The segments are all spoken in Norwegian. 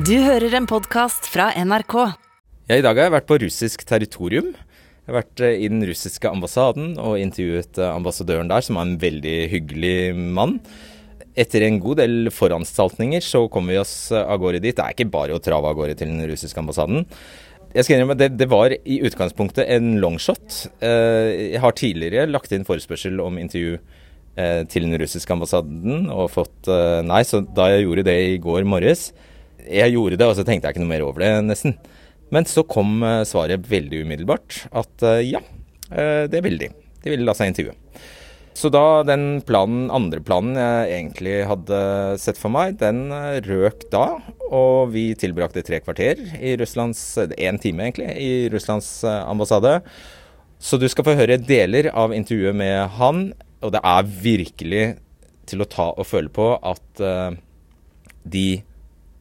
Du hører en podkast fra NRK. Ja, I dag har jeg vært på russisk territorium. Jeg har vært eh, i den russiske ambassaden og intervjuet eh, ambassadøren der, som er en veldig hyggelig mann. Etter en god del foranstaltninger så kommer vi oss eh, av gårde dit. Det er ikke bare å trave av gårde til den russiske ambassaden. Jeg skal innrømme det, det var i utgangspunktet en longshot. Jeg har tidligere lagt inn forespørsel om intervju til den russiske ambassaden og fått nei, så da jeg gjorde det i går morges, jeg gjorde det, og så tenkte jeg ikke noe mer over det, nesten. Men så kom eh, svaret veldig umiddelbart. At eh, ja, eh, det ville de. De ville la seg intervjue. Så da den planen, andre planen jeg egentlig hadde sett for meg, den røk da. Og vi tilbrakte tre kvarter i Russlands Én time, egentlig, i Russlands ambassade. Så du skal få høre deler av intervjuet med han, og det er virkelig til å ta og føle på at de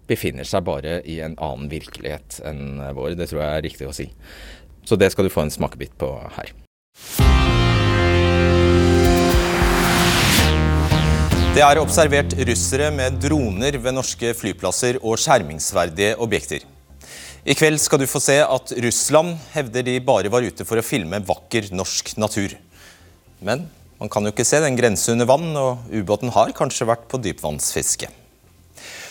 befinner seg bare i en annen virkelighet enn vår. Det tror jeg er riktig å si. Så det skal du få en smakebit på her. Det er observert russere med droner ved norske flyplasser og skjermingsverdige objekter. I kveld skal du få se at Russland hevder de bare var ute for å filme vakker norsk natur. Men man kan jo ikke se den grense under vann, og ubåten har kanskje vært på dypvannsfiske.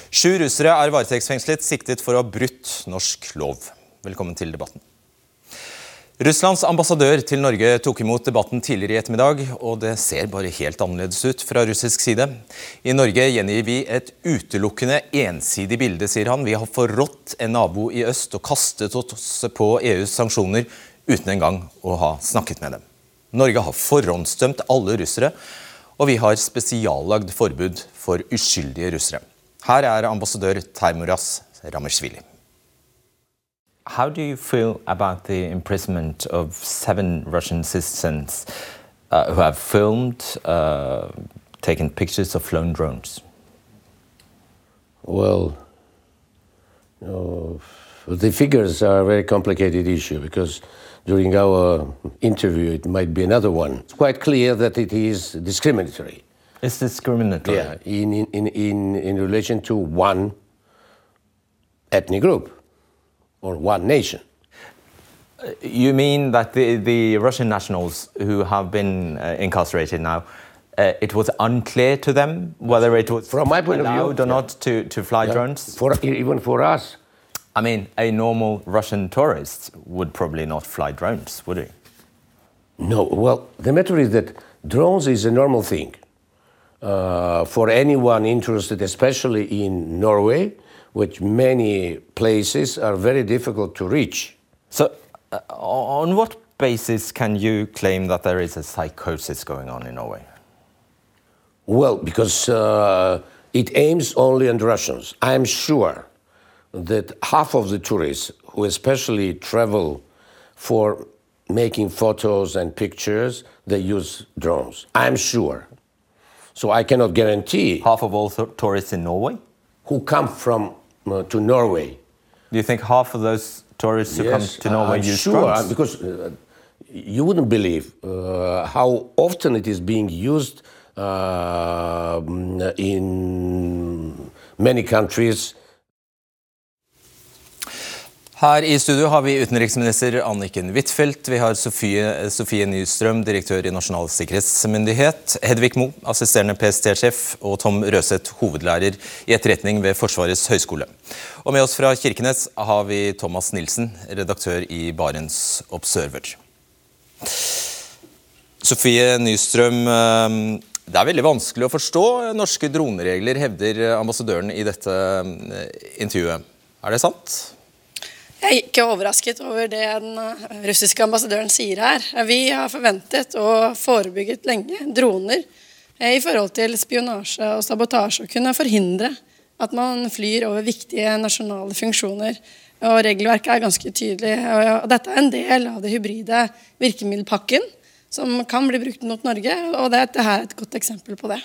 Sju russere er varetektsfengslet siktet for å ha brutt norsk lov. Velkommen til debatten. Russlands ambassadør til Norge tok imot debatten tidligere i ettermiddag, og det ser bare helt annerledes ut fra russisk side. I Norge gjengir vi et utelukkende ensidig bilde, sier han. Vi har forrådt en nabo i øst og kastet oss på EUs sanksjoner uten engang å ha snakket med dem. Norge har forhåndsdømt alle russere, og vi har spesiallagd forbud for uskyldige russere. Her er ambassadør Teimuras Rameshvili. How do you feel about the imprisonment of seven Russian citizens uh, who have filmed, uh, taken pictures of flown drones? Well, you know, the figures are a very complicated issue because during our interview it might be another one. It's quite clear that it is discriminatory. It's discriminatory. Yeah, in, in, in, in relation to one ethnic group or one nation. Uh, you mean that the, the Russian nationals who have been uh, incarcerated now, uh, it was unclear to them whether it was From my point of view, allowed or yeah. not to, to fly Yeah. drones? For, even for us, I mean, a normal Russian tourist would probably not fly drones, would he? no. Well, the matter is that drones is a normal thing. Uh, for anyone interested, especially in Norway, which many places are very difficult to reach. So, uh, on what basis can you claim that there is a psychosis going on in Norway? Well, because uh, it aims only on Russians. I'm sure that half of the tourists who especially travel for making photos and pictures, they use drones. I'm sure. So I cannot guarantee Half of all th- tourists in Norway? who come from uh, to Norway. Do you think half of those tourists who come to Norway I'm use sure, drones? because uh, you wouldn't believe uh, how often it is being used uh, in many countries. Her i studio har vi utenriksminister Anniken Huitfeldt. Vi har Sofie, Sofie Nystrøm, direktør i Nasjonal sikkerhetsmyndighet. Hedvig Mo, assisterende PST-sjef. Og Tom Røseth, hovedlærer i etterretning ved Forsvarets høgskole. Og med oss fra Kirkenes har vi Thomas Nilsen, redaktør i Barents Observer. Sofie Nystrøm, eh, det er veldig vanskelig å forstå norske droneregler, hevder ambassadøren i dette eh, intervjuet. Er det sant? Jeg er ikke overrasket over det den eh, russiske ambassadøren sier her. Vi har forventet og forebygget lenge droner eh, i forhold til spionasje og sabotasje, og kunne forhindre at man flyr over viktige nasjonale funksjoner. Og Regelverket er ganske tydelig. og Dette er en del av det hybride virkemiddelpakken som kan bli brukt mot Norge, og dette er et godt eksempel på det.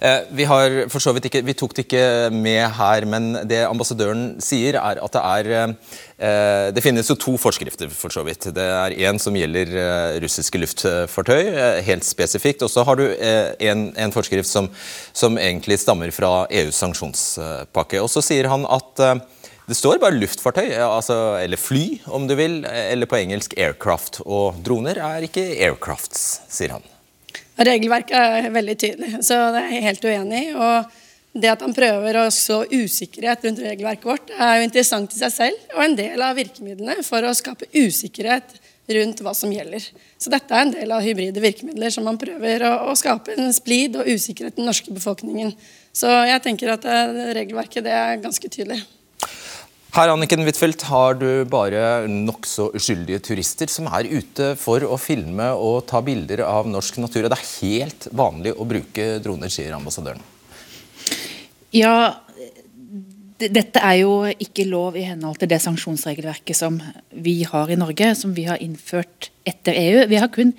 Eh, Vi, har for så vidt ikke, vi tok det ikke med her, men det ambassadøren sier, er at det er eh, Det finnes jo to forskrifter, for så vidt. Det er én som gjelder eh, russiske luftfartøy, helt spesifikt. Og så har du en, en forskrift som, som egentlig stammer fra EUs sanksjonspakke. Og så sier han at Det står bare luftfartøy, altså, eller fly om du vil, eller på engelsk aircraft. Og droner er ikke aircrafts, sier han. Regelverket er veldig tydelig, så det er jeg helt uenig i. og det at han prøver å så usikkerhet rundt regelverket vårt, er jo interessant i seg selv og en del av virkemidlene for å skape usikkerhet rundt hva som gjelder. Så dette er en del av hybride virkemidler som man prøver å, å skape en splid og usikkerhet i den norske befolkningen. Så jeg tenker at eh, regelverket det er ganske tydelig. Her Anniken Huitfeldt, har du bare nokså uskyldige turister som er ute for å filme og ta bilder av norsk natur. Og det er helt vanlig å bruke droner, sier ambassadøren. Ja, dette er jo ikke lov i henhold til det sanksjonsregelverket som vi har i Norge, som vi har innført etter EU. Vi har kun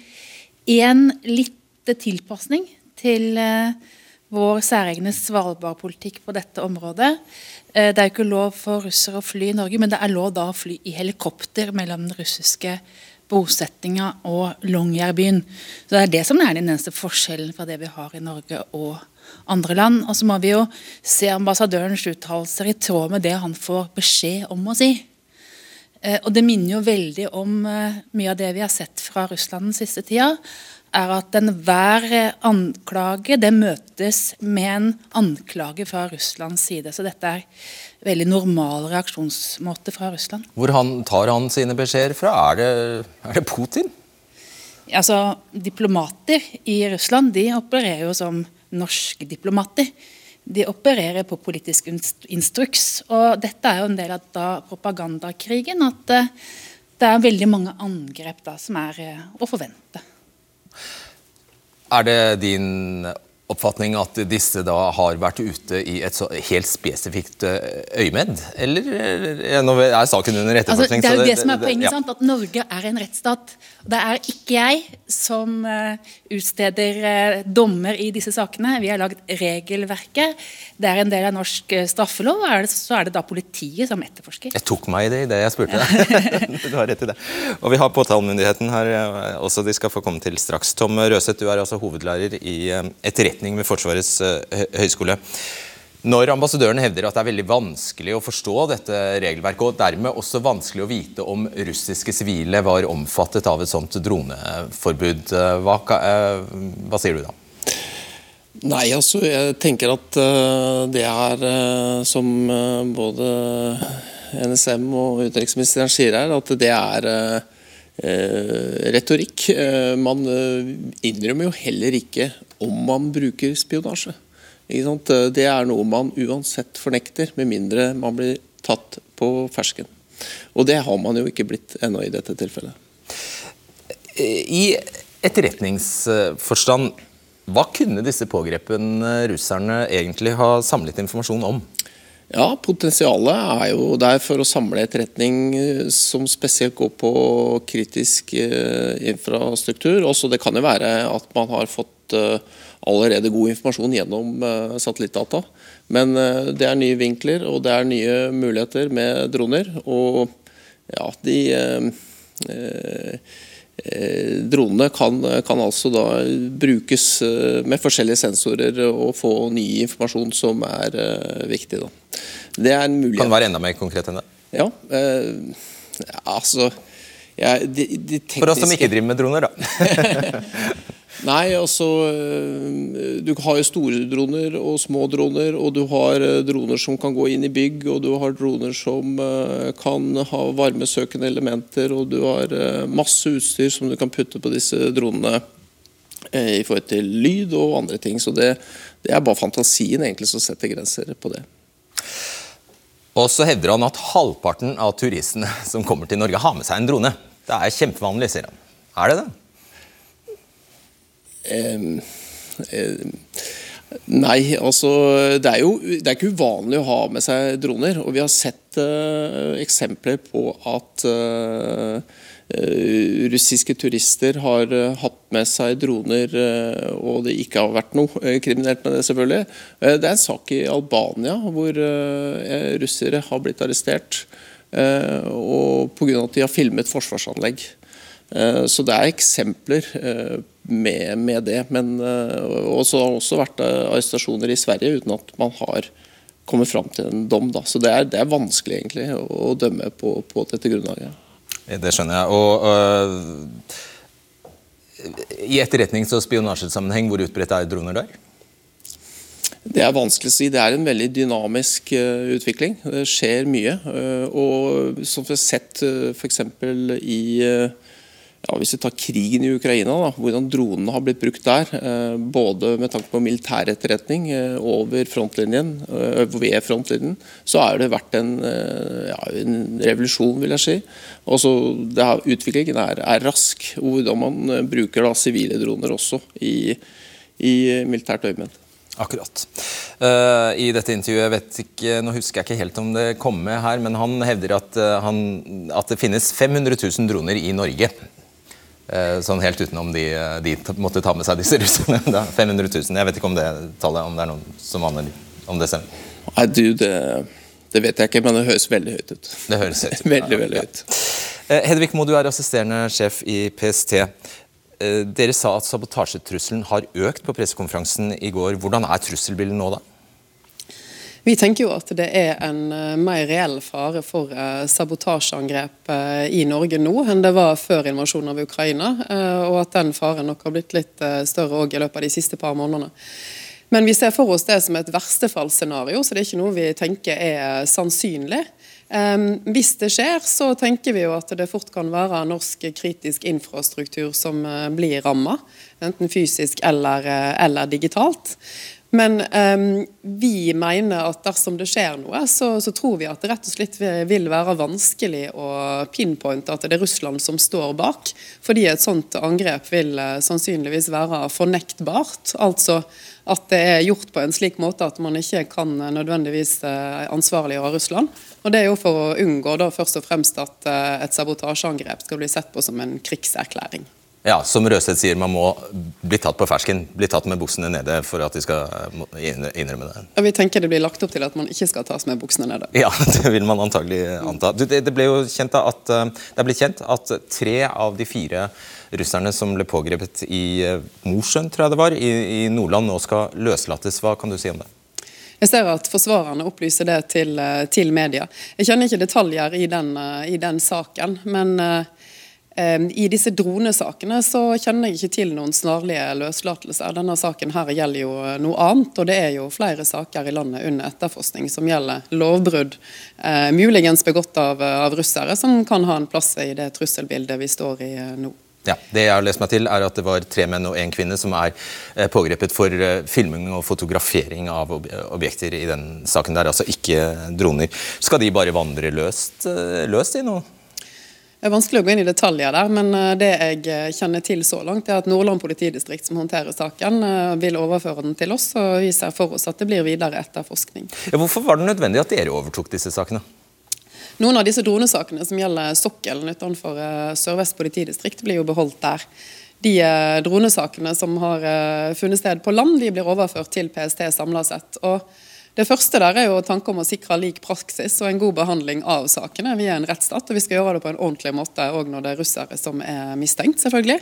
én lite tilpasning til eh, vår særegne Svalbard-politikk på dette området. Eh, det er jo ikke lov for russere å fly i Norge, men det er lov da å fly i helikopter mellom den russiske bosettinga og Longyearbyen. Så Det er det som er den eneste forskjellen fra det vi har i Norge og andre land. Og så må vi jo se ambassadørens uttalelser i tråd med det han får beskjed om å si. Eh, og Det minner jo veldig om eh, mye av det vi har sett fra Russland den siste tida. Er at Enhver anklage det møtes med en anklage fra Russlands side. Så dette er veldig normal reaksjonsmåte fra Russland. Hvor han tar han sine beskjeder fra? Er det, er det Putin? Altså, Diplomater i Russland de opererer jo som norske diplomater. De opererer på politisk instruks. Og dette er jo en del av da propagandakrigen. At uh, det er veldig mange angrep da som er uh, å forvente. Er det din oppfatning at disse da har vært ute i et så helt spesifikt eh, øyemed? Eller nå er saken under etterforskning? Altså, det er jo det, det, som er poenget, ja. at Norge er en rettsstat. Det er ikke jeg som uh, utsteder dommer i disse sakene. Vi har lagd regelverket. Det er en del av norsk straffelov, og så er det da politiet som etterforsker. Jeg tok meg i det det jeg spurte deg. du har rett i det. Og vi har påtalemyndigheten her også, de skal få komme til straks. Tom Røseth, du er altså hovedlærer i etterretning etterretning ved Forsvarets eh, høgskole. Når ambassadøren hevder at det er veldig vanskelig å forstå dette regelverket, og dermed også vanskelig å vite om russiske sivile var omfattet av et sånt droneforbud, eh, hva, eh, hva sier du da? Nei, altså jeg tenker at det er som både NSM og utenriksministeren sier her, at det er retorikk. Man innrømmer jo heller ikke om man bruker spionasje. Det er noe man uansett fornekter, med mindre man blir tatt på fersken. Og det har man jo ikke blitt ennå i dette tilfellet. I etterretningsforstand, hva kunne disse pågrepne russerne egentlig ha samlet informasjon om? Ja, Potensialet er jo der for å samle etterretning som spesielt går på kritisk eh, infrastruktur. Også det kan jo være at man har fått Eh, allerede god informasjon gjennom eh, satellittdata. Men eh, det er nye vinkler og det er nye muligheter med droner. Og ja, de eh, Dronene kan, kan, altså da brukes med forskjellige sensorer og få ny informasjon som er viktig. Da. Det er en mulighet. Kan det være enda mer konkret enn det? Ja, eh, altså ja, de, de tekniske... For oss som ikke driver med droner, da. Nei, altså eh, Du har jo store droner og små droner, og du har eh, droner som kan gå inn i bygg, og du har droner som eh, kan ha varmesøkende elementer, og du har masse utstyr som du kan putte på disse dronene i forhold til lyd og andre ting. Så det, det er bare fantasien egentlig som setter grenser på det. Og så hevder han at halvparten av turistene som kommer til Norge, har med seg en drone. Det er kjempevanlig, sier han. Er det det? Nei, altså det er jo det er ikke uvanlig å ha med seg droner. Og vi har sett uh, eksempler på at uh, russiske turister har uh, hatt med seg droner, og det ikke har vært noe kriminelt med det, selvfølgelig. det er en sak i Albania hvor russere har blitt arrestert og pga. at de har filmet forsvarsanlegg. Så det er eksempler med, med det. Men, eh, og så har det også vært eh, arrestasjoner i Sverige uten at man har kommet fram til en dom. Da. Så det er, det er vanskelig egentlig å, dømme på, på, dette grunnlaget. Det skjønner jeg. Og øh, I etterretnings- og spionasjesammenheng, hvor utbredt er droner der? Det er vanskelig å si. Det er en veldig dynamisk uh, utvikling. Det skjer mye. Uh, og som vi har sett uh, f.eks. i ja, Hvis vi tar krigen i Ukraina, da, hvordan dronene har blitt brukt der. Både med tanke på militær etterretning over frontlinjen, ved frontlinjen, så har det vært en, ja, en revolusjon, vil jeg si. Også, her, utviklingen er, er, rask. Hvordan man bruker da, sivile droner også i, i militært øyemed. Akkurat. Uh, I dette intervjuet, vet ikke, nå husker jeg ikke helt om det kom med her, men han hevder at, uh, han, at det finnes 500 000 droner i Norge. Uh, sånn helt utenom de, de måtte ta med seg disse russerne. 500 000. Jeg vet ikke om det tallet, om det er noen som aner om det stemmer. Nei, du, det, det, vet jeg ikke, men det høres veldig høyt ut. Det høres høyt ut. veldig, veldig høyt. Hedvig Moe, du er assisterende sjef i PST. Eh, dere sa at sabotasjetrusselen har økt på pressekonferansen i går. Hvordan er trusselbildet nå, da? Vi tenker jo at det er en eh, mer reell fare for eh, sabotasjeangrep i Norge nå enn det var før invasjonen av Ukraina, og at den faren nok har blitt litt større i løpet av de siste par månedene. Men vi ser for oss det som et verstefallsscenario, så det er ikke noe vi tenker er sannsynlig. Hvis det skjer, så tenker vi jo at det fort kan være norsk kritisk infrastruktur som blir ramma. Enten fysisk eller, eller digitalt. Men um, vi mener at dersom det skjer noe, så, så, tror vi at det rett og slett vil være vanskelig å pinpointe at det er Russland som står bak. Fordi et sånt angrep vil uh, sannsynligvis være fornektbart. Altså at det er gjort på en slik måte at man ikke kan nødvendigvis ansvarliggjøre Russland. Og Det er jo for å unngå da først og fremst at eh, et sabotasjeangrep skal bli sett på som en krigserklæring. Ja, Som Røseth sier, man må bli tatt på fersken, bli tatt med buksene nede for at de skal eh, innrømme det. Ja, Vi tenker det blir lagt opp til at man ikke skal tas med buksene nede. Ja, det vil man antagelig anta. Det ble jo kjent at, eh, det er blitt kjent at tre av de fire russerne som ble pågrepet i Mosjøen, tror jeg det var, i, i Nordland, nå skal løslates. Hva kan du si om det? Jeg ser at forsvarerne opplyser det til, eh, til media. Jeg kjenner ikke detaljer i den, eh, i den saken, men eh, i disse dronesakene så kjenner jeg ikke til noen snarlige løslatelser. Denne saken her gjelder jo noe annet, og det er jo flere saker i landet under etterforskning som gjelder lovbrudd, eh, muligens begått av, av russere, som kan ha en plass i det trusselbildet vi står i nå. Ja, Det jeg har lest meg til, er at det var tre menn og én kvinne som er eh, pågrepet for eh, filming og fotografering av objekter i den saken der, altså ikke droner. Skal de bare vandre løst, eh, løst i nå? Det er vanskelig å gå inn i detaljer der, men det jeg kjenner til så langt, er at Nordland politidistrikt som håndterer saken, vil overføre den til oss, og vi ser for oss at det blir videre etterforskning. Ja, hvorfor var det nødvendig at dere overtok disse sakene? Noen av disse dronesakene som gjelder sokkelen utenfor eh, Sør-Vest politidistrikt, blir jo beholdt der. De eh, dronesakene som har eh, funnet sted på land, de blir overført til PST samla sett. Og det første der er jo tanke om å sikre lik praksis og en god behandling av sakene. Vi er en rettsstat, og vi skal gjøre det på en ordentlig måte òg når det er russere som er mistenkt, selvfølgelig.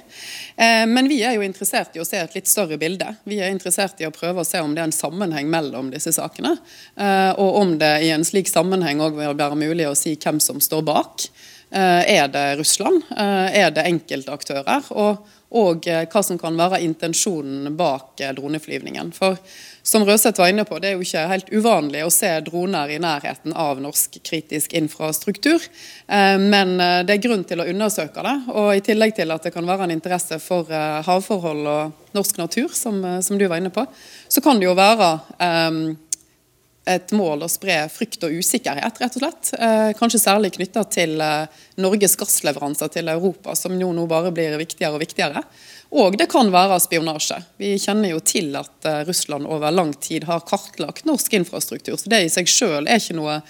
Eh, men vi er jo interessert i å se et litt større bilde. Vi er interessert i å prøve å se om det er en sammenheng mellom disse sakene. Eh, og om det i en slik sammenheng òg vil være mulig å si hvem som står bak. Eh, er det Russland? Er det enkeltaktører? Og, og hva som kan være intensjonen bak droneflyvningen. For som Røseth var inne på, det er jo ikke helt uvanlig å se droner i nærheten av norsk kritisk infrastruktur. Eh, men eh, det er grunn til å undersøke det. Og i tillegg til at det kan være en interesse for eh, havforhold og norsk natur, som, som du var inne på, så kan det jo være et mål å spre frykt og usikkerhet, rett og slett. Eh, kanskje særlig knytta til eh, Norges gassleveranser til Europa, som jo nå bare blir viktigere og viktigere. Og det kan være spionasje. Vi kjenner jo til at eh, Russland over lang tid har kartlagt norsk infrastruktur. Så det i seg selv er ikke noe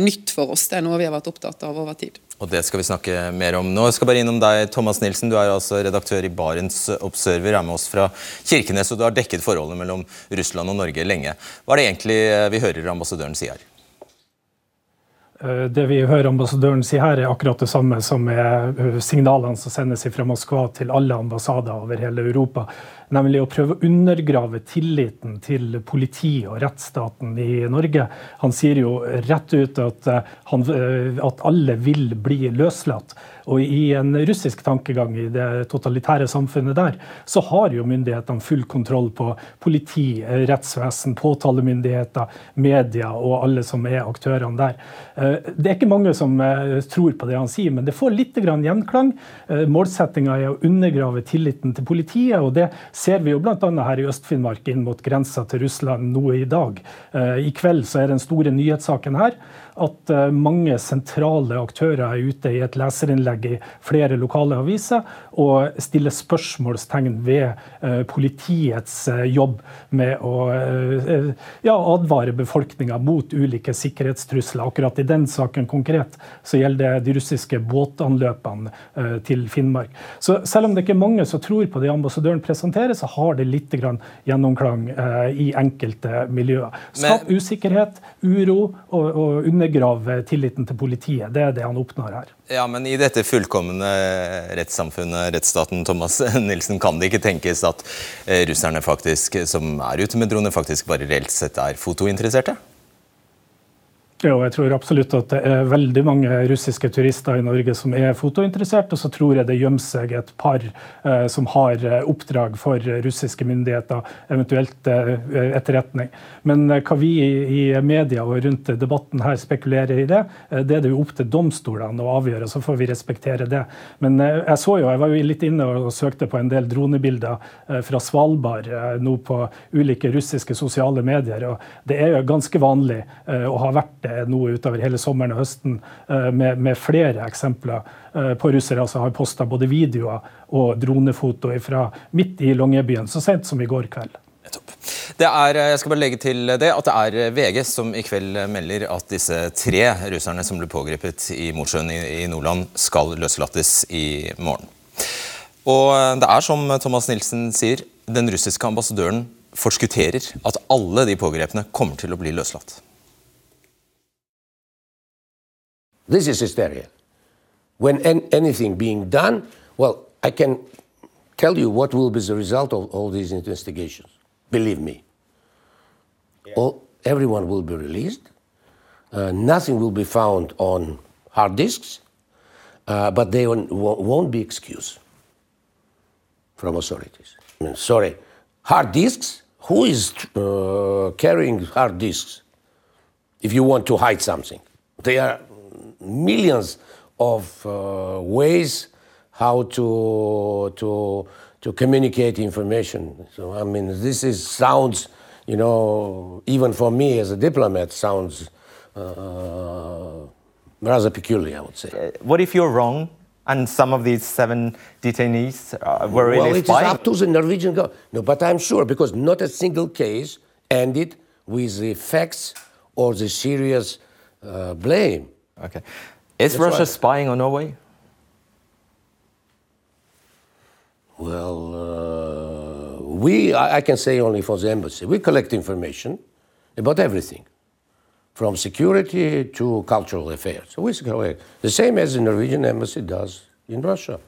nytt for oss. Det er noe vi har vært opptatt av over tid. Og Det skal vi snakke mer om nå. Jeg skal bare innom deg, Thomas Nilsen. Du er altså redaktør i Barents Observer, er med oss fra Kirkenes, og du har dekket forholdet mellom Russland og Norge lenge. Hva er det egentlig eh, vi hører ambassadøren si her? Eh, det vi hører ambassadøren si her, er akkurat det samme som er eh, signalene som sendes fra Moskva til alle ambassader over hele Europa. Nemlig å prøve å undergrave tilliten til politiet og rettsstaten i Norge. Han sier jo rett ut at, han, at alle vil bli løslatt. Og i en russisk tankegang i det totalitære samfunnet der, så har jo myndighetene full kontroll på politi, rettsvesen, påtalemyndigheter, media og alle som er aktørene der. Eh, det er ikke mange som eh, tror på det han sier, men det får litt gjenklang. Eh, Målsettinga er å undergrave tilliten til politiet, og det ser vi jo bl.a. her i Øst-Finnmark inn mot grensa til Russland nå i dag. I kveld så er den store nyhetssaken her at eh, mange sentrale aktører er ute i et leserinnlegg i flere lokale aviser og stiller spørsmålstegn ved eh, politiets eh, jobb med å ja, advare befolkninga mot ulike sikkerhetstrusler. Akkurat i den saken konkret så gjelder det de russiske båtanløpene til Finnmark. Så selv om det ikke er mange som tror på det ambassadøren presenterer, så har det litt gjennomklang i enkelte miljøer. Skap usikkerhet, uro og, og under undergrave tilliten til politiet. Det er det han oppnår her. Ja, Men i dette fullkomne rettssamfunnet, rettsstaten Thomas Nilsen, kan det ikke tenkes at eh, russerne faktisk, som er ute med droner, faktisk bare reelt sett er fotointeresserte? Jo, jeg tror absolutt at det er veldig mange russiske turister i Norge som er fotointeressert. Og så tror jeg det gjemmer seg et par eh, som har eh, oppdrag for russiske myndigheter, eventuelt eh, etterretning. Men eh, hva vi i, media og rundt debatten her spekulerer i det, eh, det er det jo opp til domstolene å avgjøre. Så får vi respektere det. Men eh, jeg så jo, jeg var jo litt inne og søkte på en del dronebilder fra Svalbard nå på ulike russiske sosiale medier. og Det er jo ganske vanlig å ha vært det nå utover hele sommeren og høsten eh, med, med flere eksempler eh, på russere som har posta både videoer og dronefoto fra midt i Longyearbyen så sent som i går kveld. Det er, jeg skal bare legge til det, at det er VG som i kveld melder at disse tre russerne som ble pågrepet i Mosjøen i Nordland, skal løslates i morgen. Og det er som Thomas Nilsen sier, den russiske ambassadøren forskutterer at alle de pågrepne kommer til å bli løslatt. This is hysteria. When anything being done, well, I can tell you what will be the result of all these investigations. Believe me. Yeah. All, everyone will be released. Uh, nothing will be found on hard disks, uh, but they won't, won't be excused from authorities. I mean, sorry, hard disks? Who is uh, carrying hard disks if you want to hide something? They are millions of uh, ways how to to to communicate information. So I mean, this is sounds, you know, even for me as a diplomat, sounds uh, rather peculiar. I would say. Uh, what if you're wrong? And some of these seven detainees uh, were really Well, it is up to the Norwegian government. No, but I'm sure because not a single case ended with the facts or the serious uh, blame. Okay. Is That's Russia right. spying on Norway? Well, uh, we, I, I can say only for the embassy, we collect information about everything, from security to cultural affairs. So we collect the same as the Norwegian embassy does in Russia.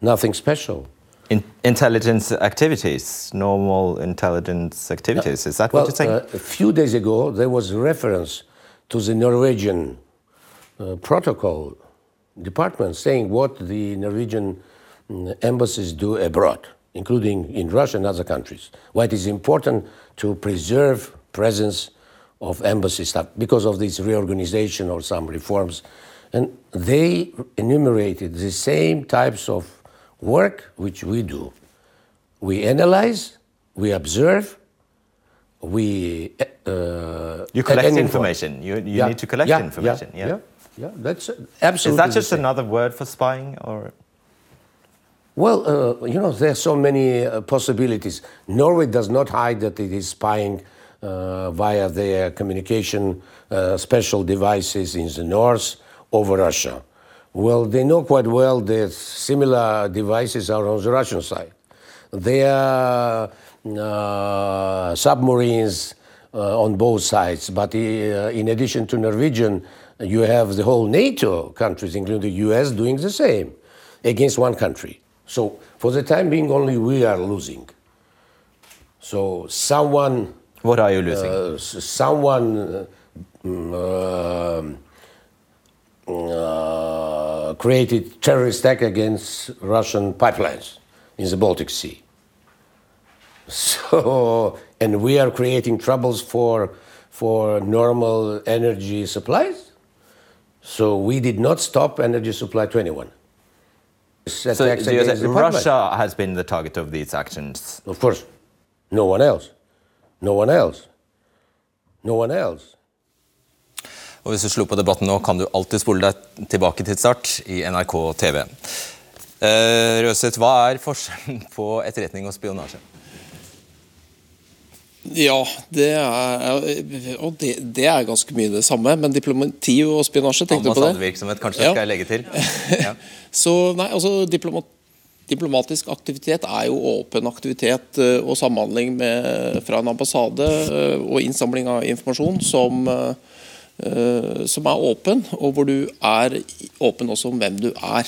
Nothing special. In intelligence activities, normal intelligence activities. Is that well, what you're saying? Uh, a few days ago, there was a reference to the Norwegian protocol department saying what the Norwegian mm, embassies do abroad, including in Russia and other countries. Why it is important to preserve presence of embassy staff because of this reorganization or some reforms. And they enumerated the same types of work which we do. We analyze, we observe, we. Uh, you collect information. You, you yeah. need to collect yeah, information. yeah. yeah. Yeah, that's absolutely. Is that just another word for spying, or? Well, uh, you know, there are so many uh, possibilities. Norway does not hide that it is spying uh, via their communication uh, special devices in the north over Russia. Well, they know quite well that similar devices are on the Russian side. There are uh, submarines uh, on both sides, but in addition to Norwegian you have the whole NATO countries, including the US, doing the same against one country. So for the time being, only we are losing. So someone. What are you losing? Uh, someone uh, uh, created terrorist attack against Russian pipelines in the Baltic Sea. So, and we are creating troubles for for normal energy supplies. So we did not stop energy supply to anyone. So you say Russia has been the target of these actions? Of course. No one else. No one else. No one else. Og Hvis du slo på debatten nå, kan du alltid spole deg tilbake til start i NRK TV. Uh, Røseth, hva er forskjellen på etterretning og spionasje? Ja, det er, og det, det, er ganske mye det samme. Men diplomati og spionasje, tenkte du på det? Ambassadevirksomhet, kanskje, ja. skal jeg legge til. Ja. Så nei, altså diplomat, Diplomatisk aktivitet er jo åpen aktivitet eh, og samhandling med, fra en ambassade eh, og innsamling av informasjon som, eh, som er åpen, og hvor du er åpen også om hvem du er.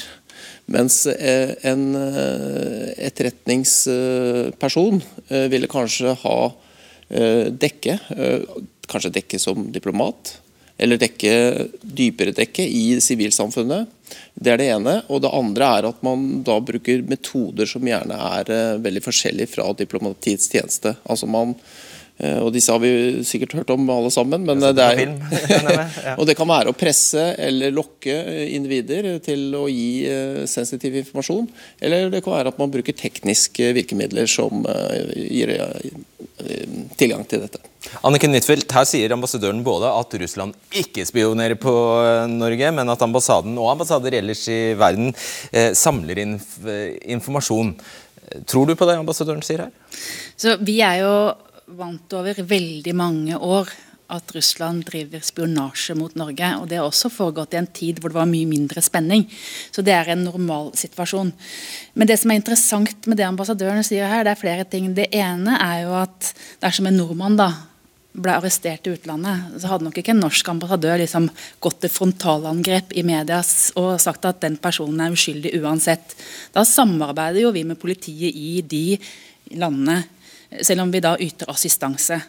Mens en etterretningsperson ville kanskje ha dekke, kanskje dekke som diplomat, eller dekke dypere dekke i sivilsamfunnet. Det er det ene. Og det andre er at man da bruker metoder som gjerne er uh, veldig forskjellige fra diplomatiets tjeneste. Altså man og disse har vi sikkert hørt om alle sammen. Men det er, og det kan være å presse eller lokke individer til å gi sensitiv informasjon. Eller det kan være at man bruker tekniske virkemidler som gir tilgang til dette. Anniken Huitfeldt, her sier ambassadøren både at Russland ikke spionerer på eh, Norge, men at ambassaden og ambassader ellers i verden eh, samler inn eh, informasjon. Tror du på det ambassadøren sier her? Så Vi er jo vant over veldig mange år at Russland driver spionasje mot Norge. og Det har også foregått i en tid hvor det var mye mindre spenning. Så det er en normal situasjon. Men det som er interessant med det ambassadøren sier her, det er flere ting. Det ene er jo at dersom en nordmann da ble arrestert i utlandet, så hadde nok ikke en norsk ambassadør liksom gått til frontalangrep i media og sagt at den personen er uskyldig uansett. Da samarbeider jo vi med politiet i de landene, selv om vi da yter assistanse.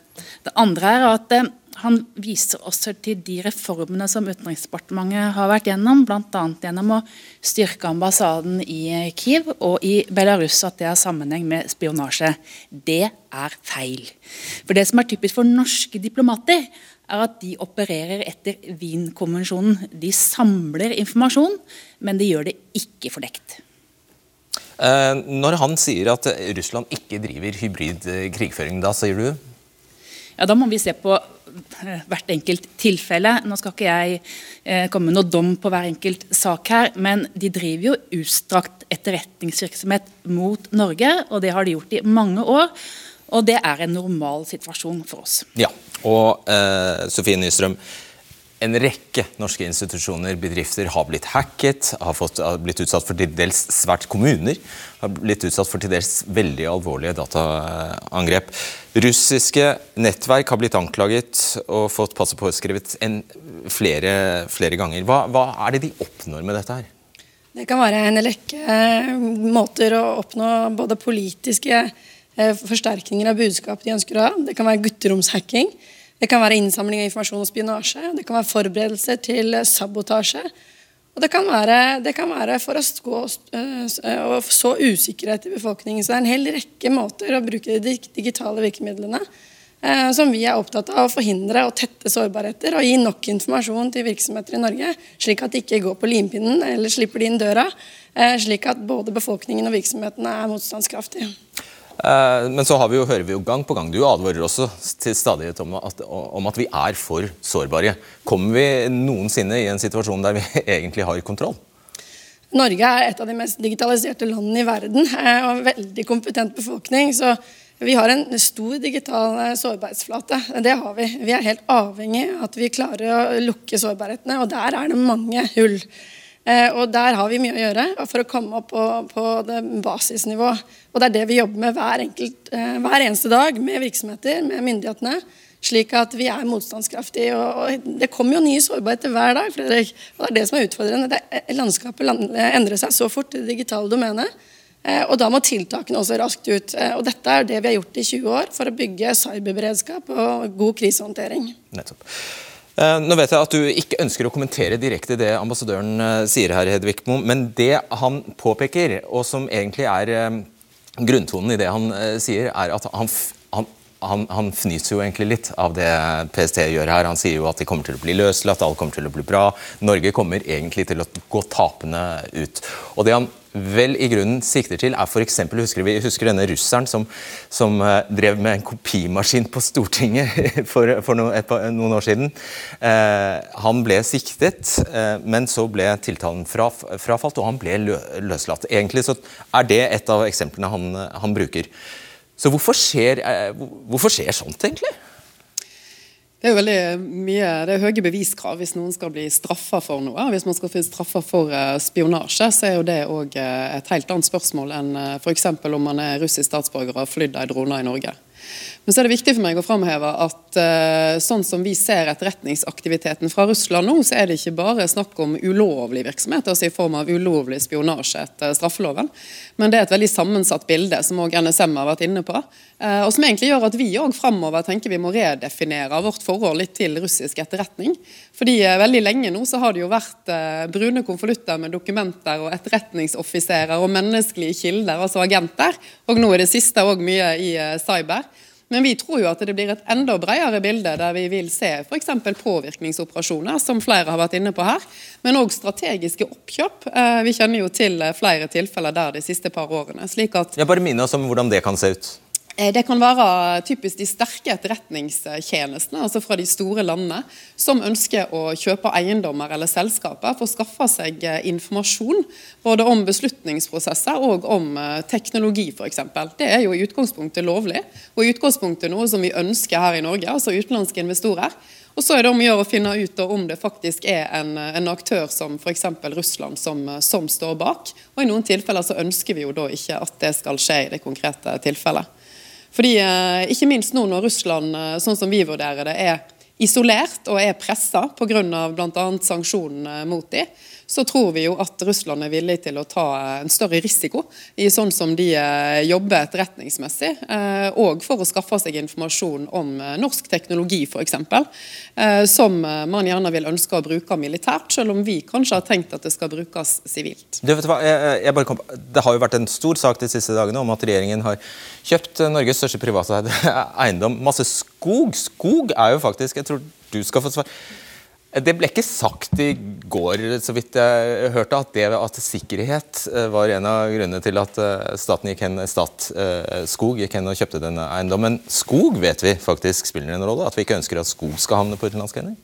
Det andre er at eh, han viser også til de reformene som Utenriksdepartementet har vært gjennom, bl.a. gjennom å styrke ambassaden i Kiev og i Belarus, at det har sammenheng med spionasje. Det er feil. For Det som er typisk for norske diplomater, er at de opererer etter Wien-konvensjonen. De samler informasjon, men de gjør det ikke fordekt. Eh, når han sier at Russland ikke driver hybrid krigføring, da sier du? Ja, Da må vi se på hvert enkelt tilfelle. Nå skal ikke jeg eh, komme med noe dom på hver enkelt sak her, men de driver jo utstrakt etterretningsvirksomhet mot Norge, og det har de gjort i mange år. Og det er en normal situasjon for oss. Ja, og eh, Sofie Nystrøm, en rekke norske institusjoner, bedrifter, har blitt hacket, har, fått, har, blitt utsatt for til dels svært kommuner, har blitt utsatt for til dels veldig alvorlige dataangrep. Russiske nettverk har blitt anklaget og fått passet påskrevet en, flere, flere ganger. Hva, hva er det de oppnår med dette her? Det kan være en rekke eh, måter å oppnå både politiske eh, forsterkninger av budskap de ønsker å ha. Det kan være gutteromshacking. Det kan være innsamling av informasjon og spionasje. Det kan være forberedelser til sabotasje. Og det kan være, det kan være for å, stå, øh, å så usikkerhet i befolkningen. Så det er en hel rekke måter å bruke de digitale virkemidlene eh, som vi er opptatt av å forhindre og tette sårbarheter og gi nok informasjon til virksomheter i Norge, slik at de ikke går på limpinnen eller slipper de inn døra, eh, slik at både befolkningen og virksomhetene er motstandskraftige. Eh, men så vi jo, hører vi jo gang på gang, du advarer også til stadighet om at, om at vi er for sårbare. Kommer vi noensinne i en situasjon der vi egentlig har kontroll? Norge er et av de mest digitaliserte landene i verden eh, og en veldig kompetent befolkning. så vi har en stor digital eh, sårbarhetsflate. Det har vi. Vi er helt avhengig av at vi klarer å lukke sårbarhetene, og der er det mange hull. Eh, og Der har vi mye å gjøre for å komme opp på, på basisnivå. Og Det er det vi jobber med hver, enkelt, eh, hver eneste dag med virksomheter, med myndighetene. Slik at vi er motstandskraftige. Og, Det kommer jo nye sårbarheter hver dag. Fredrik, og Det er det som er utfordrende. Det, landskapet endrer seg så fort i det digitale domenet. Eh, og da må tiltakene også raskt ut. Eh, og dette er det vi har gjort i 20 år for å bygge cyberberedskap og god krisehåndtering. Nettopp. Eh, nå vet jeg at du ikke ønsker å kommentere direkte det ambassadøren sier her, Hedvig Mo, men det han påpeker, og som egentlig er grunntonen i det han sier, er at han, han, han, fnyser jo egentlig litt av det PST gjør her. Han sier jo at de kommer til å bli løslatt, alt kommer til å bli bra. Norge kommer egentlig til å gå tapende ut. Og det han vel i grunnen sikter til, er f.eks. Husker vi husker denne russeren som, som uh, drev med en kopimaskin på Stortinget for, for no, et, noen år siden. Eh, han ble siktet, eh, men så ble tiltalen fra, frafalt, og han ble lø, løslatt. Egentlig så er det et av eksemplene han, han bruker. Så hvorfor skjer, hvorfor skjer sånt, egentlig? Det er veldig mye, det er høye beviskrav hvis noen skal bli straffa for noe. Hvis man skal bli straffa for eh, spionasje, så er jo det òg eh, et helt annet spørsmål enn eh, f.eks. om man er russisk statsborger og har flydd ei drone i Norge. Men så er det viktig for meg å framheve at uh, sånn som vi ser etterretningsaktiviteten fra Russland nå, så er det ikke bare snakk om ulovlig virksomhet, altså i form av ulovlig spionasje etter straffeloven. Men det er et veldig sammensatt bilde, som òg NSM har vært inne på. Uh, og som egentlig gjør at vi òg framover tenker vi må redefinere vårt forhold litt til russisk etterretning. Fordi uh, veldig lenge nå så har det jo vært brune konvolutter med dokumenter og etterretningsoffiserer og menneskelige kilder, altså agenter. Og nå i det siste òg mye i cyber. Men vi tror jo at det blir et enda bredere bilde, der vi vil se f.eks. påvirkningsoperasjoner, som flere har vært inne på her, men òg strategiske oppkjøp. Eh, vi kjenner jo til flere tilfeller der de siste par årene. slik at... Jeg bare minne oss om hvordan det kan se ut. Eh, det kan være typisk de sterke etterretningstjenestene, altså fra de store landene, som ønsker å kjøpe eiendommer eller selskaper for å skaffe seg eh, informasjon både om beslutningsprosesser og om eh, teknologi f.eks. Det er jo i utgangspunktet lovlig, og i utgangspunktet noe som vi ønsker her i Norge, altså utenlandske investorer. Og så er det om å gjøre å finne ut om det faktisk er en, en aktør som f.eks. Russland som, som, står bak. Og I noen tilfeller så ønsker vi jo da ikke at det skal skje i det konkrete tilfellet. Fordi eh, Ikke minst nå når Russland, eh, sånn som vi vurderer det, er isolert og er pressa pga. bl.a. sanksjonene mot dem, så tror vi jo at Russland er villig til å ta en større risiko i sånn som de eh, jobber etterretningsmessig, og for å skaffe seg informasjon om norsk teknologi f.eks., som man gjerne vil ønske å bruke militært, selv om vi kanskje har tenkt at det skal brukes sivilt. Det har jo vært en stor sak de siste dagene om at regjeringen har kjøpt Norges største privateide eiendom. Masse skog. Skog er jo faktisk Jeg tror du skal få svar. Det ble ikke sagt i går, så vidt jeg hørte, at, det, at sikkerhet eh, var en av grunnene til at eh, gikk hen, stat, eh, skog gikk hen og kjøpte denne eiendommen. Skog vet vi faktisk spiller en rolle. At vi ikke ønsker at skog skal havne på utenlandske hender.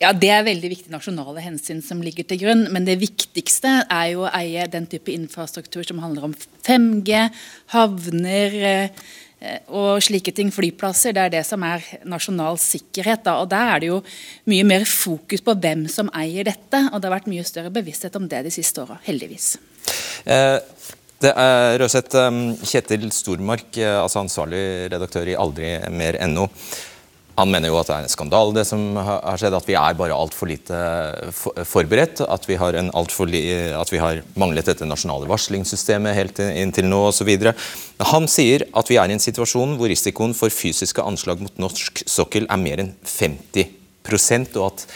Ja, Det er veldig viktige nasjonale hensyn som ligger til grunn. Men det viktigste er jo å eie den type infrastruktur som handler om 5G, havner og slike ting. Flyplasser. Det er det som er nasjonal sikkerhet. Da. Og Der er det jo mye mer fokus på hvem som eier dette. Og det har vært mye større bevissthet om det de siste åra, heldigvis. Eh. Det er Røseth eh, Kjetil Stormark, eh, altså ansvarlig redaktør i Aldri mer NO. Han mener jo at det er en skandale, det som har skjedd. At vi er bare altfor lite forberedt. At vi, har for at vi har manglet dette nasjonale varslingssystemet helt inntil nå osv. Han sier at vi er i en situasjon hvor risikoen for fysiske anslag mot norsk sokkel er mer enn 50% og at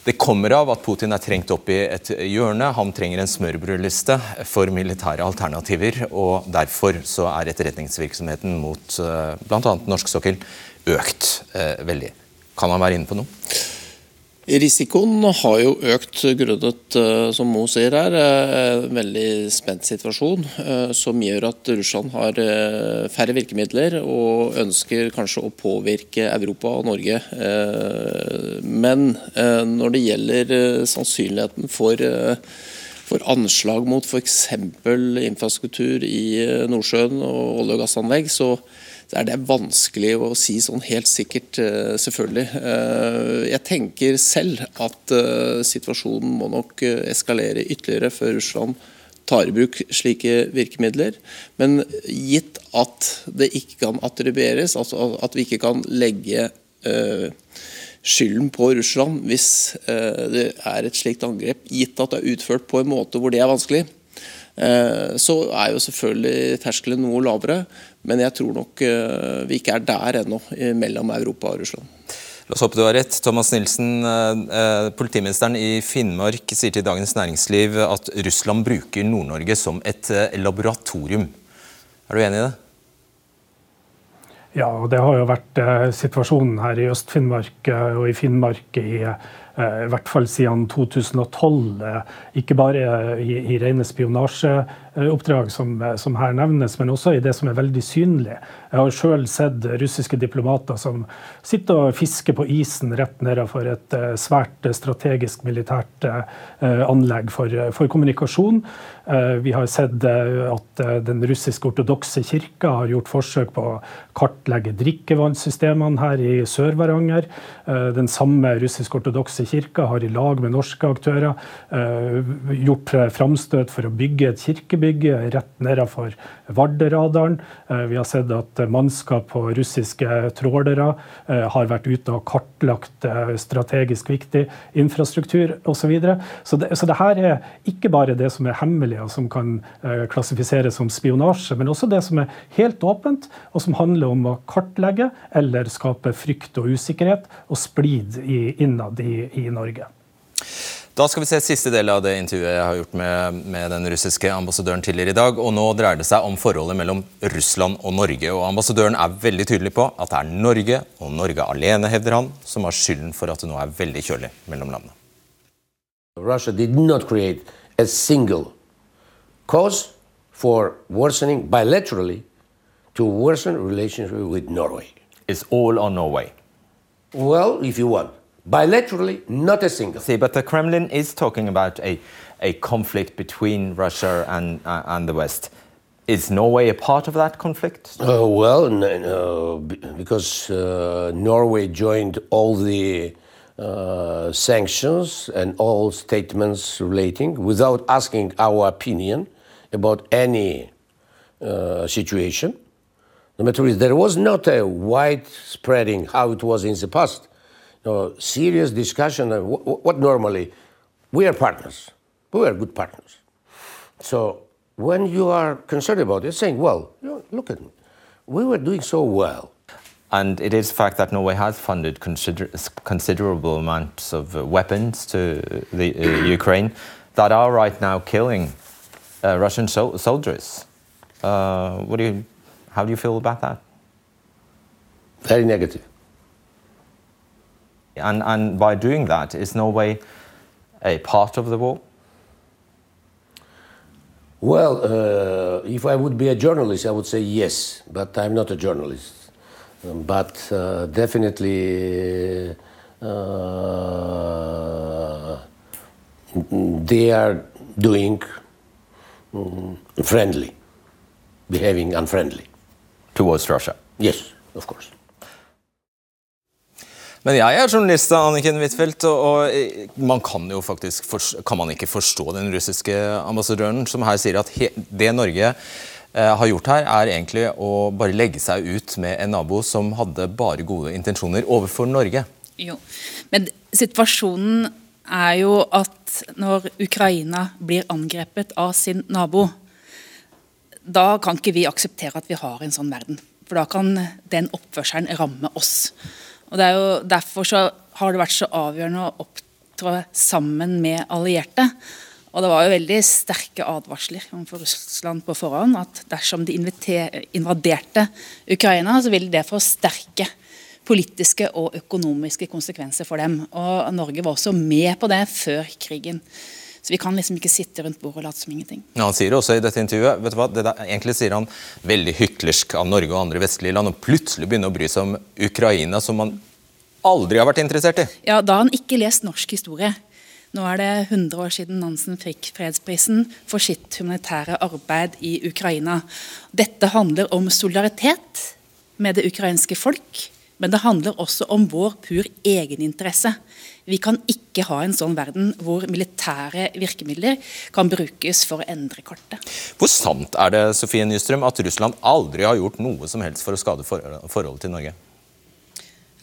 det kommer av at Putin er trengt opp i et hjørne. Han trenger en smørbrødliste for militære alternativer. og Derfor så er etterretningsvirksomheten mot eh, bl.a. norsk sokkel økt eh, veldig. Kan han være inne på noe? Risikoen har jo økt grunnet, eh, som Mo sier her, en eh, veldig spent situasjon. Som gjør at Russland har færre virkemidler og ønsker kanskje å påvirke Europa og Norge. Men når det gjelder sannsynligheten for for anslag mot f.eks. infrastruktur i Nordsjøen og olje- og gassanlegg, så, er det vanskelig å si sånn helt sikkert, eh, selvfølgelig. Eh, jeg tenker selv at eh, situasjonen må nok eskalere ytterligere før Russland tar i bruk slike virkemidler. Men gitt at det ikke kan attribueres, altså at vi ikke kan legge skylden på Russland hvis det er et slikt angrep, gitt at det er utført på en måte hvor det er vanskelig, så er jo selvfølgelig terskelen noe lavere. Men jeg tror nok eh, vi ikke er der ennå, mellom Europa og Russland. La oss håpe du har rett. Thomas Nilsen, politimesteren i Finnmark sier til Dagens Næringsliv at Russland bruker Nord-Norge som et laboratorium. Er du enig i det? Ja, og det har jo vært situasjonen her i Øst-Finnmark og i Finnmark i Eh, i hvert fall siden 2012. Eh, ikke bare i, i rene spionasjeoppdrag, som, som, her nevnes, men også i det som er veldig synlig. Jeg har sjøl sett russiske diplomater som sitter og fisker på isen rett nedenfor et eh, svært strategisk militært anlegg for, for kommunikasjon. Vi har sett at den russiske ortodokse kirka har gjort forsøk på å kartlegge drikkevannssystemene her i Sør-Varanger. Den samme russisk-ortodokse kirka har i lag med norske aktører gjort framstøt for å bygge et kirkebygg rett nedenfor Varderadaren. Vi har sett at mannskap på russiske trålere har vært ute og kartlagt strategisk viktig infrastruktur osv. Så, videre. så, det, så det her er ikke bare det som er hemmelig og som kan klassifiseres som spionasje, men også det som er helt åpent, og som handler om å kartlegge eller skape frykt og usikkerhet og splid innad i, i Norge. Da skal vi se siste del av det intervjuet jeg har gjort med, med, den russiske ambassadøren tidligere i dag. og Nå dreier det seg om forholdet mellom Russland og Norge. og Ambassadøren er veldig tydelig på at det er Norge, og Norge alene, hevder han, som har skylden for at det nå er veldig kjølig mellom landene. Russia did not create a single cause for worsening bilaterally to worsen relationship with Norway. It's all on Norway. Well, if you want. Bilaterally, not a single. See, but the Kremlin is talking about a, a conflict between Russia and, uh, and the West. Is Norway a part of that conflict? Uh, well, no, because uh, Norway joined all the uh, sanctions and all statements relating without asking our opinion about any uh, situation. The matter is, there was not a widespreading how it was in the past no, serious discussion of what, what normally we are partners. We are good partners. So when you are concerned about it, saying, well, you know, look at me, we were doing so well. And it is a fact that Norway has funded consider considerable amounts of uh, weapons to the uh, Ukraine that are right now killing uh, Russian so soldiers. Uh, what do you, how do you feel about that? Very negative. And, and by doing that, is Norway a part of the war? Well, uh, if I would be a journalist, I would say yes, but I'm not a journalist. Um, but uh, definitely, uh, they are doing um, friendly, behaving unfriendly. Towards Russia? Yes, of course. Men jeg er journalist, Anniken Huitfeldt, og, og man kan jo faktisk kan man ikke forstå den russiske ambassadøren som her sier at det Norge eh, har gjort her, er egentlig å bare legge seg ut med en nabo som hadde bare gode intensjoner overfor Norge. Jo, men situasjonen er jo at når Ukraina blir angrepet av sin nabo, da kan ikke vi akseptere at vi har en sånn verden. For da kan den oppførselen ramme oss. Og det er jo Derfor så har det vært så avgjørende å opptrå sammen med allierte. Og det var jo veldig sterke advarsler for Russland på forhånd at dersom de invaderte Ukraina, så ville det få sterke politiske og økonomiske konsekvenser for dem. Og Norge var også med på det før krigen. Så vi kan liksom ikke sitte rundt bordet og late som ingenting. Ja, han sier også i dette intervjuet vet du hva, det der, Egentlig sier han veldig hyklersk av Norge og andre vestlige land, og plutselig begynne å bry seg om Ukraina, som man aldri har vært interessert i. Ja, Da har han ikke lest norsk historie. Nå er det 100 år siden Nansen fikk fredsprisen for sitt humanitære arbeid i Ukraina. Dette handler om solidaritet med det ukrainske folk, men det handler også om vår pur egeninteresse. Vi kan ikke ha en sånn verden hvor militære virkemidler kan brukes for å endre kartet. Hvor sant er det Sofie Nystrøm, at Russland aldri har gjort noe som helst for å skade forholdet til Norge?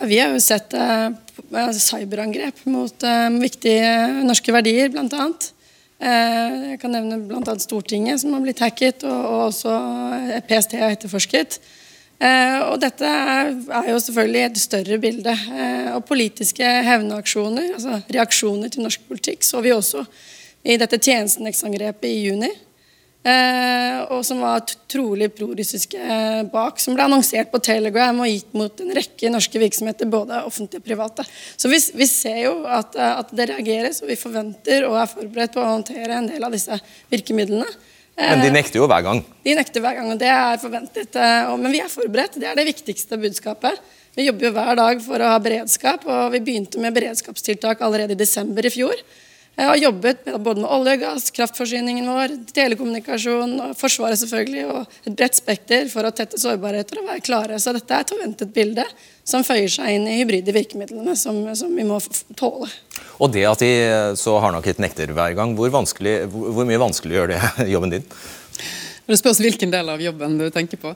Vi har jo sett uh, cyberangrep mot uh, viktige norske verdier, bl.a. Eh, jeg kan nevne bl.a. Stortinget, som har blitt hacket, og, og også PST har etterforsket. Eh, og dette er, er, jo selvfølgelig et større bilde. Eh, og politiske hevnaksjoner, altså reaksjoner til norsk politikk, så vi også i dette tjenestenektangrepet i juni. Eh, og som var trolig prorussiske bak, som ble annonsert på Telegram og gitt mot en rekke norske virksomheter, både offentlige og private. Så vi, vi ser jo at, at, det reageres, og vi forventer og er forberedt på å håndtere en del av disse virkemidlene. Men de nekter jo hver gang? De nekter hver gang, og det er forventet. Men vi er forberedt. Det er det viktigste budskapet. Vi jobber jo hver dag for å ha beredskap, og vi begynte med beredskapstiltak allerede i desember i fjor. Jeg har jobbet både med olje og gass, kraftforsyningen vår, telekommunikasjon, og Forsvaret selvfølgelig, og et bredt spekter for å tette sårbarheter og være klare. Så dette er et forventet bilde som føyer seg inn i hybride virkemidlene som, som vi må tåle. Og det at de så hardnakket nekter hver gang, hvor, hvor, hvor mye vanskelig gjør det jobben din? Det spørs hvilken del av jobben du tenker på.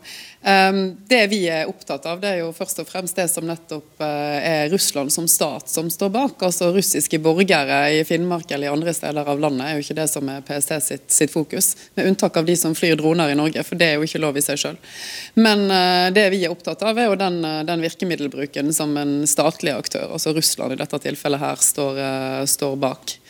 Ehm, det vi er opptatt av, det er jo først og fremst det som nettopp eh, er Russland som stat som står bak. Altså russiske borgere i Finnmark eller i andre steder av landet er jo ikke det som er PST sitt, sitt fokus. Med unntak av de som flyr droner i Norge, for det er jo ikke lov i seg sjøl. Men eh, det vi er opptatt av, er jo den, eh, den, virkemiddelbruken som en statlig aktør, altså Russland i dette tilfellet her, står, står bak.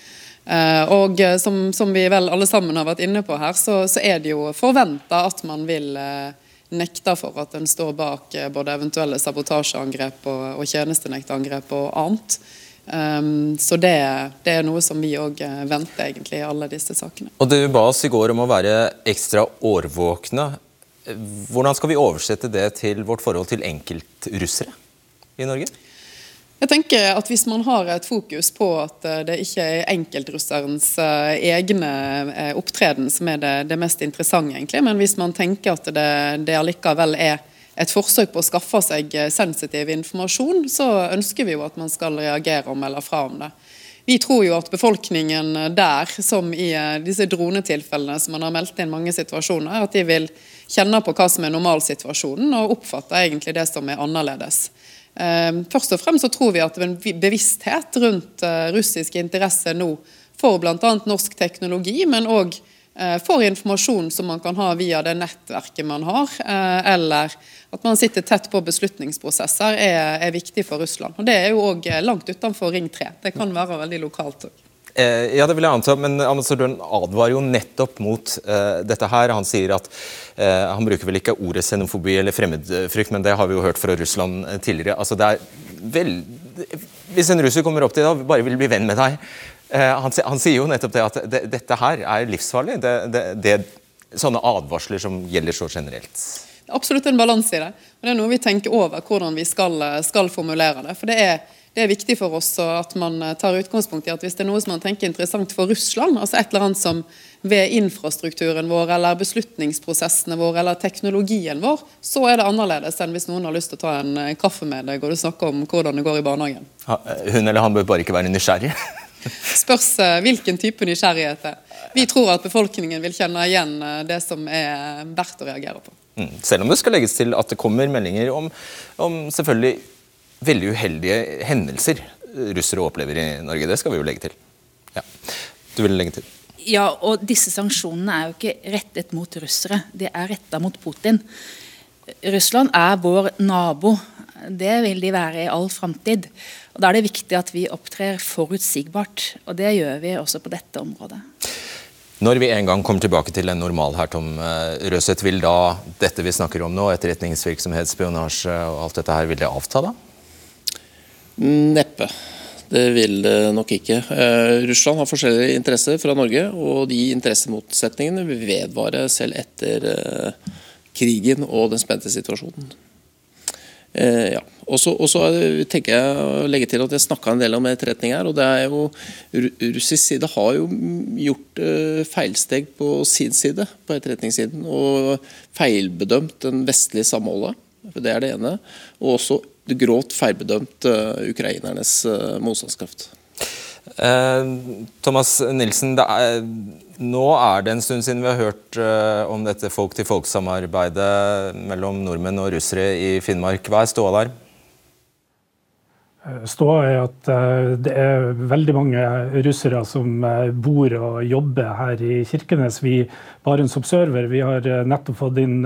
Eh, og eh, som, som, vi vel alle sammen har vært inne på her, så, så er det jo forventa at man vil eh, nekte for at en står bak både eventuelle sabotasjeangrep og, og tjenestenektangrep og annet. Um, så det, det, er noe som vi òg venter egentlig i alle disse sakene. Og Du ba oss i går om å være ekstra årvåkne. Hvordan skal vi oversette det til vårt forhold til enkeltrussere i Norge? Jeg tenker at Hvis man har et fokus på at eh, det ikke er enkeltrusserens eh, egne eh, opptreden som er det, det, mest interessante, egentlig, men hvis man tenker at det, det allikevel er et forsøk på å skaffe seg sensitiv informasjon, så ønsker vi jo at man skal reagere og melde fra om det. Vi tror jo at befolkningen der, som i disse dronetilfellene som man har meldt inn mange situasjoner, at de vil kjenne på hva som er normalsituasjonen og oppfatte egentlig det som er annerledes. Ehm, først og fremst så tror vi at en bevissthet rundt eh, russiske interesser nå for bl.a. norsk teknologi, men òg eh, for informasjon som man kan ha via det nettverket man har, eh, eller at man sitter tett på beslutningsprosesser, er, er viktig for Russland. Og Det er jo òg langt utenfor Ring 3. Det kan være veldig lokalt òg. Eh, ja, det vil jeg anta, men ambassadøren advarer jo nettopp mot eh, dette her. Han sier at eh, Han bruker vel ikke ordet xenofobi eller fremmedfrykt, men det har vi jo hørt fra Russland tidligere. Altså, det er vel, Hvis en russer kommer opp til deg og bare vil bli venn med deg uh, han, han, sier jo nettopp det at det, dette her er livsfarlig. Det, det, det, sånne advarsler som gjelder så generelt. Er absolutt en balanse i det. og Det er noe vi tenker over hvordan vi skal, skal formulere det. for det er det er viktig for oss at man eh, tar utgangspunkt i at hvis det er noe som man tenker er interessant for Russland, altså et eller annet som ved infrastrukturen vår eller beslutningsprosessene våre eller teknologien vår, så er det annerledes enn hvis noen har lyst til å ta en eh, kaffe med deg og du snakker om hvordan det går i barnehagen. Eh, hun eller han bør bare ikke være nysgjerrig? Spørs hvilken type nysgjerrighet det er. Vi tror at befolkningen vil kjenne igjen det som er verdt å reagere på. Mm. Selv om det skal legges til at det kommer meldinger om, om selvfølgelig veldig uheldige hendelser russere opplever i Norge. Det skal vi jo legge til. Ja. Du vil legge til? Ja, og disse sanksjonene er jo ikke rettet mot russere. De er retta mot Putin. Russland er vår nabo. Det vil de være i all framtid. Da er det viktig at vi opptrer forutsigbart. Og det gjør vi også på dette området. Når vi en gang kommer tilbake til en normal her, Tom eh, Røseth, vil da dette vi snakker om nå, etterretningsvirksomhet, spionasje og alt dette her, vil det avta da? Neppe. Det vil det nok ikke. Uh, Russland har forskjellige interesser fra Norge, og de interessemotsetningene vil vedvare selv etter uh, krigen og den spente situasjonen. Eh, ja. Og så tenker jeg å legge til at jeg snakka en del om etterretning her. og det er jo Russisk side har jo gjort feilsteg på sin side, på etterretningssiden, og feilbedømt den vestlige samholdet. Det er det ene. Og også grovt feilbedømt uh, ukrainernes uh, motstandskraft. Eh, Thomas Nilsen, er, nå er det en stund siden vi har hørt om dette folk-til-folk-samarbeidet mellom nordmenn og russere i Finnmark. Hva er ståa der? Ståa er at det er veldig mange russere som bor og jobber her i Kirkenes. Vi Barents Observer vi har nettopp fått inn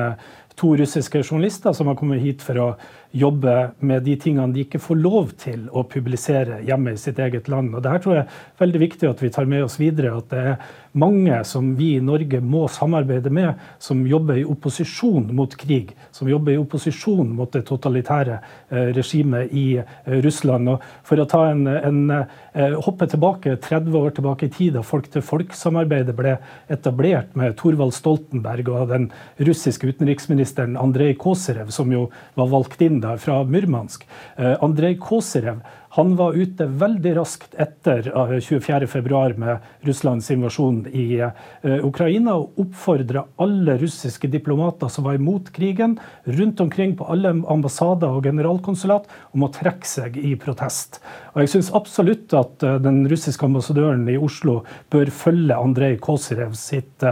to russiske journalister som har kommet hit for å jobbe med de tingene de ikke får lov til å publisere hjemme i sitt eget land. Og det her tror jeg er veldig viktig at vi tar med oss videre. At det er mange som vi i Norge må samarbeide med, som jobber i opposisjon mot krig. Som jobber i opposisjon mot det totalitære eh, regimet i eh, Russland. Og for å ta en, en eh, hoppe tilbake 30 år tilbake i tid, da folk-til-folk-samarbeidet ble etablert med Thorvald Stoltenberg og den russiske utenriksministeren Andrej Koserev, som jo var valgt inn da fra Murmansk. Eh, Andrej Koserev han var ute veldig raskt etter 24.2 eh, med Russlands invasjon i eh, Ukraina og oppfordra alle russiske diplomater som var imot krigen, rundt omkring på alle ambassader og generalkonsulat om å trekke seg i protest. Og Jeg syns absolutt at den russiske ambassadøren i Oslo bør følge Andrej Kosirev sitt,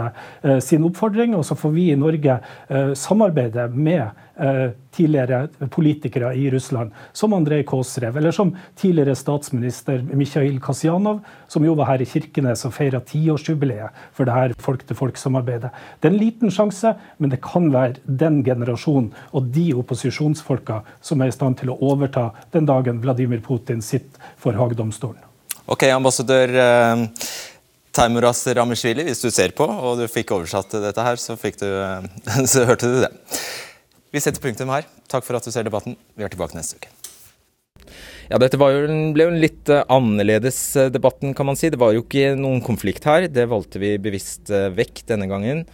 sin oppfordring, og så får vi i Norge samarbeide med Eh, tidligere politikere i Russland, som Andrej Kåsrev, eller som tidligere statsminister Mikhail Kasjanov, som jo var her i Kirkenes og feira tiårsjubileet for det her folk-til-folk-samarbeidet. Det er en liten sjanse, men det kan være den generasjonen og de opposisjonsfolka som er i stand til å overta den dagen Vladimir Putin sitter for Haagdomstolen. Ok, ambassadør Taimuras Teimuras Rameshvili, hvis du ser på og du fikk oversatt dette her, så, du, eh, så hørte du det. Vi setter punktum her. Takk for at du ser debatten. Vi er tilbake neste uke. Ja, Dette jo, ble jo en litt uh, annerledes uh, debatten, kan man si. Det var jo ikke noen konflikt her. Det valgte vi bevisst uh, vekk denne gangen.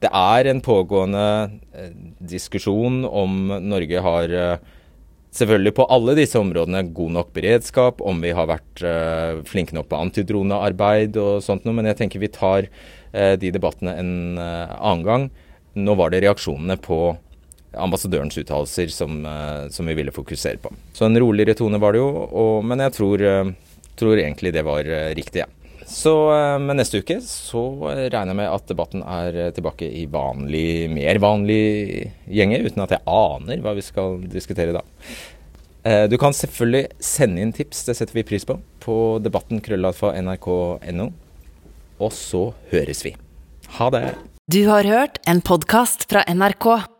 Det er en pågående diskusjon om Norge har selvfølgelig på alle disse områdene god nok beredskap, om vi har vært flinke nok på antidronearbeid og sånt noe. Men jeg tenker vi tar de debattene en annen gang. Nå var det reaksjonene på ambassadørens uttalelser som, eh, som, vi ville fokusere på. Så en roligere tone var det jo, og, men jeg tror, eh, tror, egentlig det var eh, riktig. Ja. Så men neste uke så regner jeg med at debatten er tilbake i vanlig, mer vanlig gjenge, uten at jeg aner hva vi skal diskutere da. Du kan selvfølgelig sende inn tips, det setter vi pris på, på debatten krøllalfa nrk.no. Og så høres vi. Ha det. Du har hørt en podkast fra NRK.